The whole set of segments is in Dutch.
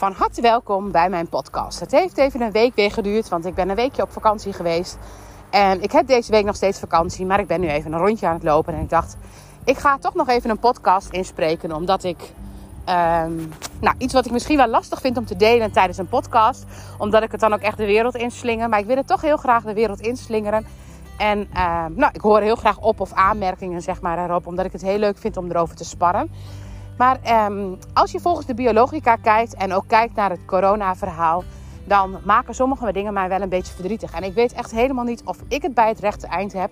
Van harte welkom bij mijn podcast. Het heeft even een week weer geduurd, want ik ben een weekje op vakantie geweest. En ik heb deze week nog steeds vakantie, maar ik ben nu even een rondje aan het lopen. En ik dacht, ik ga toch nog even een podcast inspreken, omdat ik ehm, nou, iets wat ik misschien wel lastig vind om te delen tijdens een podcast, omdat ik het dan ook echt de wereld inslinger. Maar ik wil het toch heel graag de wereld inslingeren. En ehm, nou, ik hoor heel graag op of aanmerkingen zeg maar, erop, omdat ik het heel leuk vind om erover te sparren. Maar ehm, als je volgens de biologica kijkt en ook kijkt naar het corona-verhaal, dan maken sommige dingen mij wel een beetje verdrietig. En ik weet echt helemaal niet of ik het bij het rechte eind heb.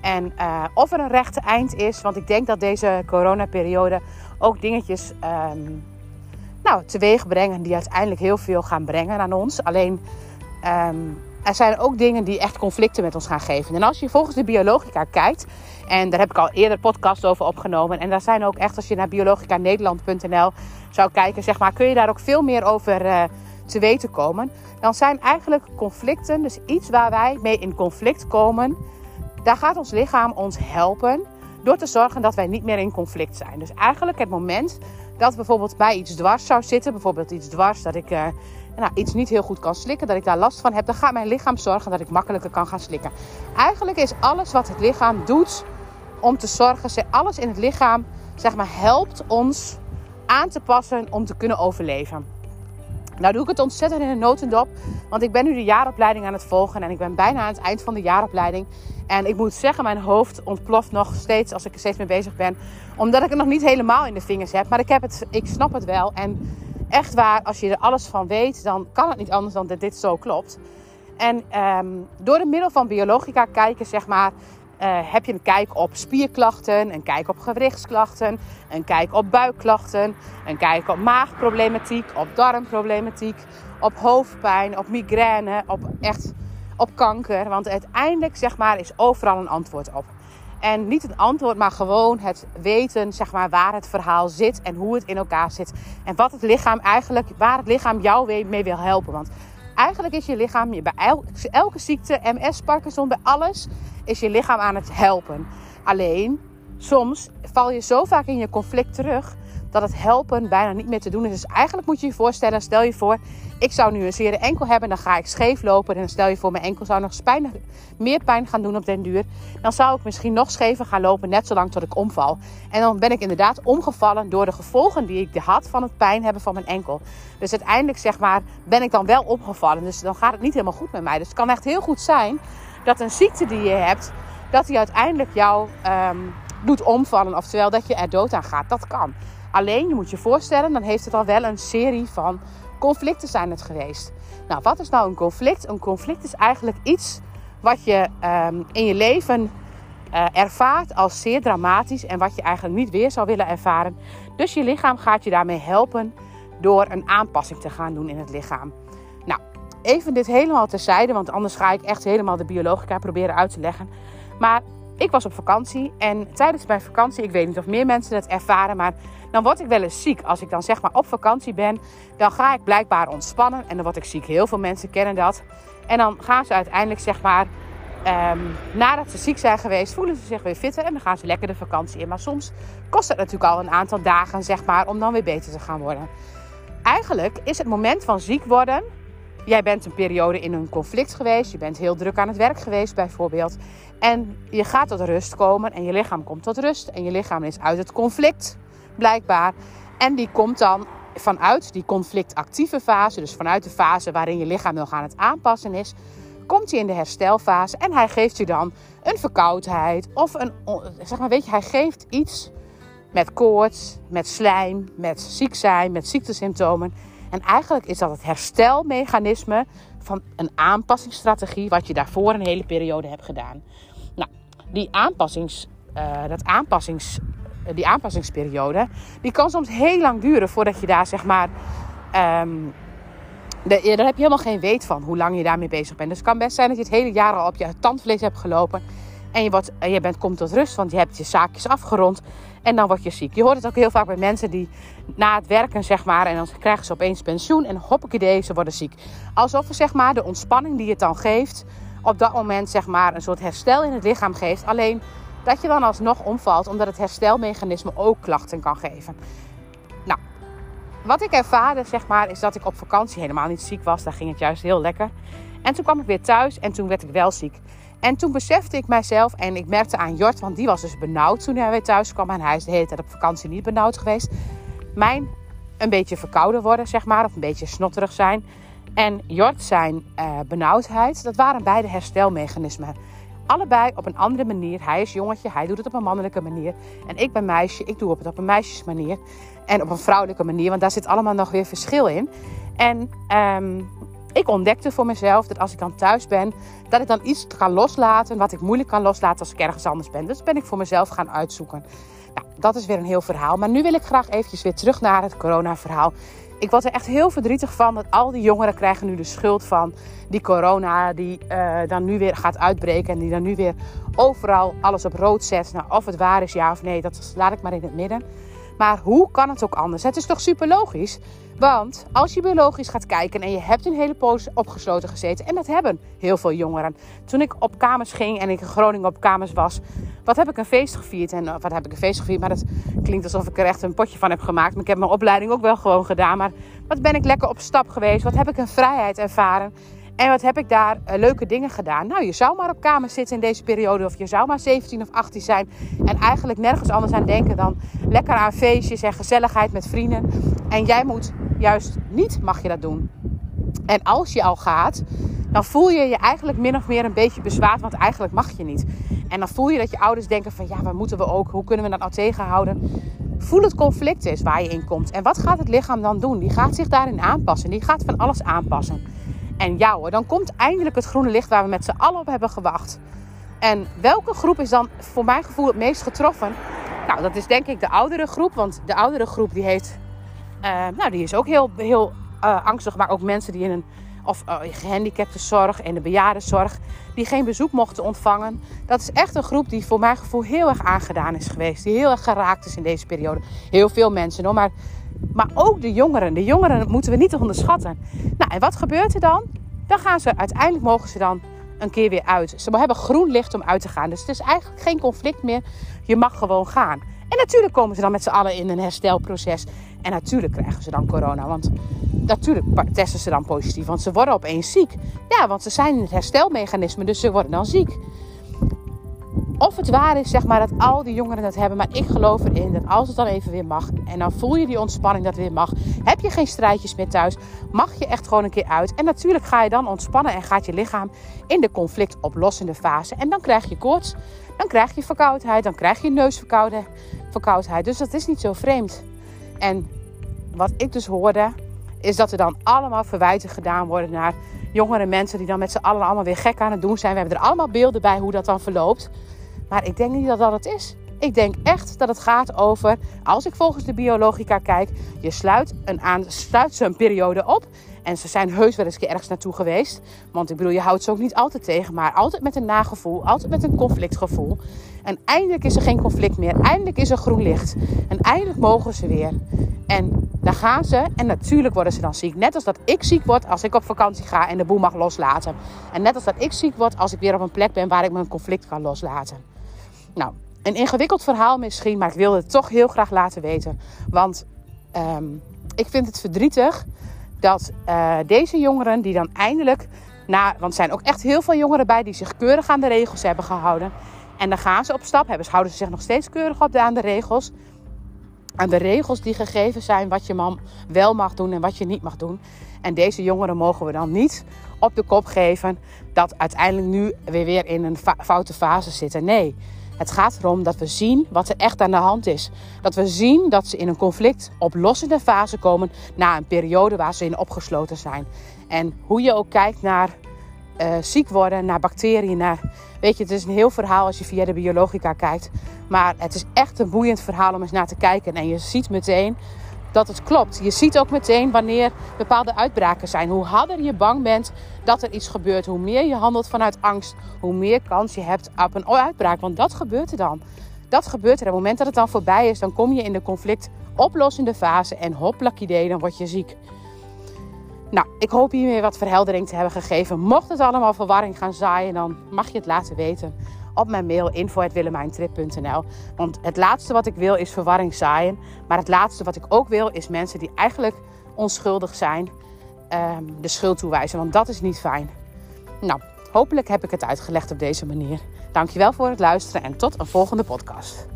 En uh, of er een rechte eind is. Want ik denk dat deze coronaperiode ook dingetjes um, nou, teweeg brengen die uiteindelijk heel veel gaan brengen aan ons. Alleen um, er zijn ook dingen die echt conflicten met ons gaan geven. En als je volgens de biologica kijkt, en daar heb ik al eerder podcast over opgenomen. En daar zijn ook echt, als je naar biologicanederland.nl zou kijken, zeg maar, kun je daar ook veel meer over uh, te weten komen. Dan zijn eigenlijk conflicten, dus iets waar wij mee in conflict komen, daar gaat ons lichaam ons helpen door te zorgen dat wij niet meer in conflict zijn. Dus eigenlijk het moment dat bijvoorbeeld bij iets dwars zou zitten, bijvoorbeeld iets dwars dat ik uh, nou, iets niet heel goed kan slikken, dat ik daar last van heb, dan gaat mijn lichaam zorgen dat ik makkelijker kan gaan slikken. Eigenlijk is alles wat het lichaam doet om te zorgen, alles in het lichaam zeg maar, helpt ons aan te passen om te kunnen overleven. Nou doe ik het ontzettend in een notendop, want ik ben nu de jaaropleiding aan het volgen en ik ben bijna aan het eind van de jaaropleiding. En ik moet zeggen, mijn hoofd ontploft nog steeds als ik er steeds mee bezig ben, omdat ik het nog niet helemaal in de vingers heb. Maar ik, heb het, ik snap het wel en echt waar, als je er alles van weet, dan kan het niet anders dan dat dit zo klopt. En um, door het middel van biologica kijken, zeg maar, uh, heb je een kijk op spierklachten, een kijk op gewrichtsklachten, een kijk op buikklachten, een kijk op maagproblematiek, op darmproblematiek, op hoofdpijn, op migraine, op echt op kanker. Want uiteindelijk zeg maar, is overal een antwoord op. En niet een antwoord, maar gewoon het weten zeg maar, waar het verhaal zit en hoe het in elkaar zit. En wat het lichaam eigenlijk, waar het lichaam jou mee wil helpen. Want eigenlijk is je lichaam bij elke ziekte, MS, Parkinson, bij alles, is je lichaam aan het helpen. Alleen, soms val je zo vaak in je conflict terug dat het helpen bijna niet meer te doen is. Dus eigenlijk moet je je voorstellen, stel je voor, ik zou nu een zere enkel hebben, dan ga ik scheef lopen. En dan stel je voor, mijn enkel zou nog meer pijn gaan doen op den duur. Dan zou ik misschien nog schever gaan lopen, net zolang tot ik omval. En dan ben ik inderdaad omgevallen door de gevolgen die ik had van het pijn hebben van mijn enkel. Dus uiteindelijk zeg maar, ben ik dan wel opgevallen. Dus dan gaat het niet helemaal goed met mij. Dus het kan echt heel goed zijn dat een ziekte die je hebt, dat die uiteindelijk jou um, doet omvallen. Oftewel dat je er dood aan gaat. Dat kan. Alleen, je moet je voorstellen, dan heeft het al wel een serie van conflicten zijn het geweest. Nou, wat is nou een conflict? Een conflict is eigenlijk iets wat je um, in je leven uh, ervaart als zeer dramatisch en wat je eigenlijk niet weer zou willen ervaren. Dus je lichaam gaat je daarmee helpen door een aanpassing te gaan doen in het lichaam. Nou, even dit helemaal terzijde, want anders ga ik echt helemaal de biologica proberen uit te leggen. Maar ik was op vakantie en tijdens mijn vakantie, ik weet niet of meer mensen dat ervaren, maar dan word ik wel eens ziek. Als ik dan zeg maar op vakantie ben, dan ga ik blijkbaar ontspannen en dan word ik ziek. Heel veel mensen kennen dat. En dan gaan ze uiteindelijk zeg maar, um, nadat ze ziek zijn geweest, voelen ze zich weer fitter en dan gaan ze lekker de vakantie in. Maar soms kost het natuurlijk al een aantal dagen zeg maar, om dan weer beter te gaan worden. Eigenlijk is het moment van ziek worden Jij bent een periode in een conflict geweest. Je bent heel druk aan het werk geweest, bijvoorbeeld. En je gaat tot rust komen en je lichaam komt tot rust. En je lichaam is uit het conflict, blijkbaar. En die komt dan vanuit die conflictactieve fase, dus vanuit de fase waarin je lichaam nog aan het aanpassen is, komt hij in de herstelfase en hij geeft je dan een verkoudheid of een, zeg maar, weet je, hij geeft iets met koorts, met slijm, met ziek zijn, met ziektesymptomen. En eigenlijk is dat het herstelmechanisme van een aanpassingsstrategie, wat je daarvoor een hele periode hebt gedaan. Nou, die, aanpassings, uh, dat aanpassings, uh, die aanpassingsperiode, die kan soms heel lang duren voordat je daar zeg maar. Um, daar heb je helemaal geen weet van hoe lang je daarmee bezig bent. Dus het kan best zijn dat je het hele jaar al op je tandvlees hebt gelopen. En je, je bent, komt tot rust, want je hebt je zaakjes afgerond. En dan word je ziek. Je hoort het ook heel vaak bij mensen die na het werken, zeg maar, en dan krijgen ze opeens pensioen en hoppakee, ze worden ziek. Alsof zeg maar, de ontspanning die het dan geeft, op dat moment, zeg maar, een soort herstel in het lichaam geeft. Alleen dat je dan alsnog omvalt, omdat het herstelmechanisme ook klachten kan geven. Nou, wat ik ervaarde, zeg maar, is dat ik op vakantie helemaal niet ziek was. Daar ging het juist heel lekker. En toen kwam ik weer thuis en toen werd ik wel ziek. En toen besefte ik mijzelf en ik merkte aan Jort, want die was dus benauwd toen hij weer thuis kwam. En hij is de hele tijd op vakantie niet benauwd geweest. Mijn een beetje verkouden worden, zeg maar, of een beetje snotterig zijn. En Jort zijn uh, benauwdheid, dat waren beide herstelmechanismen. Allebei op een andere manier. Hij is jongetje, hij doet het op een mannelijke manier. En ik ben meisje, ik doe het op een meisjesmanier. En op een vrouwelijke manier, want daar zit allemaal nog weer verschil in. En um, ik ontdekte voor mezelf dat als ik dan thuis ben, dat ik dan iets kan loslaten wat ik moeilijk kan loslaten als ik ergens anders ben. Dus ben ik voor mezelf gaan uitzoeken. Nou, dat is weer een heel verhaal. Maar nu wil ik graag eventjes weer terug naar het corona-verhaal. Ik was er echt heel verdrietig van dat al die jongeren krijgen nu de schuld van die corona die uh, dan nu weer gaat uitbreken en die dan nu weer overal alles op rood zet. Nou, of het waar is ja of nee, dat laat ik maar in het midden. Maar hoe kan het ook anders? Het is toch super logisch? Want als je biologisch gaat kijken en je hebt een hele poos opgesloten gezeten, en dat hebben heel veel jongeren. Toen ik op kamers ging en ik in Groningen op kamers was, wat heb ik een feest gevierd? En wat heb ik een feest gevierd? Maar dat klinkt alsof ik er echt een potje van heb gemaakt. Maar ik heb mijn opleiding ook wel gewoon gedaan. Maar wat ben ik lekker op stap geweest? Wat heb ik een vrijheid ervaren? En wat heb ik daar uh, leuke dingen gedaan? Nou, je zou maar op kamer zitten in deze periode. Of je zou maar 17 of 18 zijn. En eigenlijk nergens anders aan denken dan lekker aan feestjes en gezelligheid met vrienden. En jij moet juist niet, mag je dat doen. En als je al gaat, dan voel je je eigenlijk min of meer een beetje bezwaard. Want eigenlijk mag je niet. En dan voel je dat je ouders denken van ja, waar moeten we ook? Hoe kunnen we dat nou tegenhouden? Voel het conflict is waar je in komt. En wat gaat het lichaam dan doen? Die gaat zich daarin aanpassen. Die gaat van alles aanpassen. En ja dan komt eindelijk het groene licht waar we met z'n allen op hebben gewacht. En welke groep is dan voor mijn gevoel het meest getroffen? Nou, dat is denk ik de oudere groep. Want de oudere groep die heeft, uh, nou die is ook heel, heel uh, angstig. Maar ook mensen die in een, of uh, gehandicaptenzorg en de bejaardenzorg, die geen bezoek mochten ontvangen. Dat is echt een groep die voor mijn gevoel heel erg aangedaan is geweest. Die heel erg geraakt is in deze periode. Heel veel mensen hoor, maar maar ook de jongeren. De jongeren moeten we niet onderschatten. Nou, en wat gebeurt er dan? Dan gaan ze, uiteindelijk mogen ze dan een keer weer uit. Ze hebben groen licht om uit te gaan. Dus het is eigenlijk geen conflict meer. Je mag gewoon gaan. En natuurlijk komen ze dan met z'n allen in een herstelproces. En natuurlijk krijgen ze dan corona. Want natuurlijk testen ze dan positief. Want ze worden opeens ziek. Ja, want ze zijn in het herstelmechanisme. Dus ze worden dan ziek of het waar is, zeg maar, dat al die jongeren dat hebben. Maar ik geloof erin dat als het dan even weer mag. En dan voel je die ontspanning dat weer mag. Heb je geen strijdjes meer thuis. Mag je echt gewoon een keer uit. En natuurlijk ga je dan ontspannen en gaat je lichaam in de conflict oplossende fase. En dan krijg je koorts. Dan krijg je verkoudheid. Dan krijg je neusverkoudheid. Dus dat is niet zo vreemd. En wat ik dus hoorde, is dat er dan allemaal verwijten gedaan worden naar jongere mensen die dan met z'n allen allemaal weer gek aan het doen zijn. We hebben er allemaal beelden bij hoe dat dan verloopt. Maar ik denk niet dat dat het is. Ik denk echt dat het gaat over, als ik volgens de biologica kijk, je sluit, een aan, sluit ze een periode op. En ze zijn heus wel eens ergens naartoe geweest. Want ik bedoel, je houdt ze ook niet altijd tegen, maar altijd met een nagevoel, altijd met een conflictgevoel. En eindelijk is er geen conflict meer. Eindelijk is er groen licht. En eindelijk mogen ze weer. En dan gaan ze. En natuurlijk worden ze dan ziek. Net als dat ik ziek word als ik op vakantie ga en de boel mag loslaten. En net als dat ik ziek word als ik weer op een plek ben waar ik mijn conflict kan loslaten. Nou, een ingewikkeld verhaal misschien, maar ik wilde het toch heel graag laten weten. Want um, ik vind het verdrietig dat uh, deze jongeren die dan eindelijk... Na, want er zijn ook echt heel veel jongeren bij die zich keurig aan de regels hebben gehouden. En dan gaan ze op stap, hebben, houden ze zich nog steeds keurig op de, aan de regels. Aan de regels die gegeven zijn wat je man wel mag doen en wat je niet mag doen. En deze jongeren mogen we dan niet op de kop geven dat uiteindelijk nu weer weer in een foute fase zitten. Nee, het gaat erom dat we zien wat er echt aan de hand is. Dat we zien dat ze in een conflict oplossende fase komen na een periode waar ze in opgesloten zijn. En hoe je ook kijkt naar uh, ziek worden, naar bacteriën, naar... Weet je, het is een heel verhaal als je via de biologica kijkt. Maar het is echt een boeiend verhaal om eens naar te kijken. En je ziet meteen dat het klopt. Je ziet ook meteen wanneer bepaalde uitbraken zijn. Hoe harder je bang bent dat er iets gebeurt. Hoe meer je handelt vanuit angst. Hoe meer kans je hebt op een uitbraak. Want dat gebeurt er dan. Dat gebeurt er. Op het moment dat het dan voorbij is, dan kom je in de conflict oplossende fase. En hoplak idee, dan word je ziek. Nou, ik hoop hiermee wat verheldering te hebben gegeven. Mocht het allemaal verwarring gaan zaaien, dan mag je het laten weten op mijn mail info.willemijntrip.nl. Want het laatste wat ik wil is verwarring zaaien. Maar het laatste wat ik ook wil is mensen die eigenlijk onschuldig zijn ehm, de schuld toewijzen. Want dat is niet fijn. Nou, hopelijk heb ik het uitgelegd op deze manier. Dankjewel voor het luisteren en tot een volgende podcast.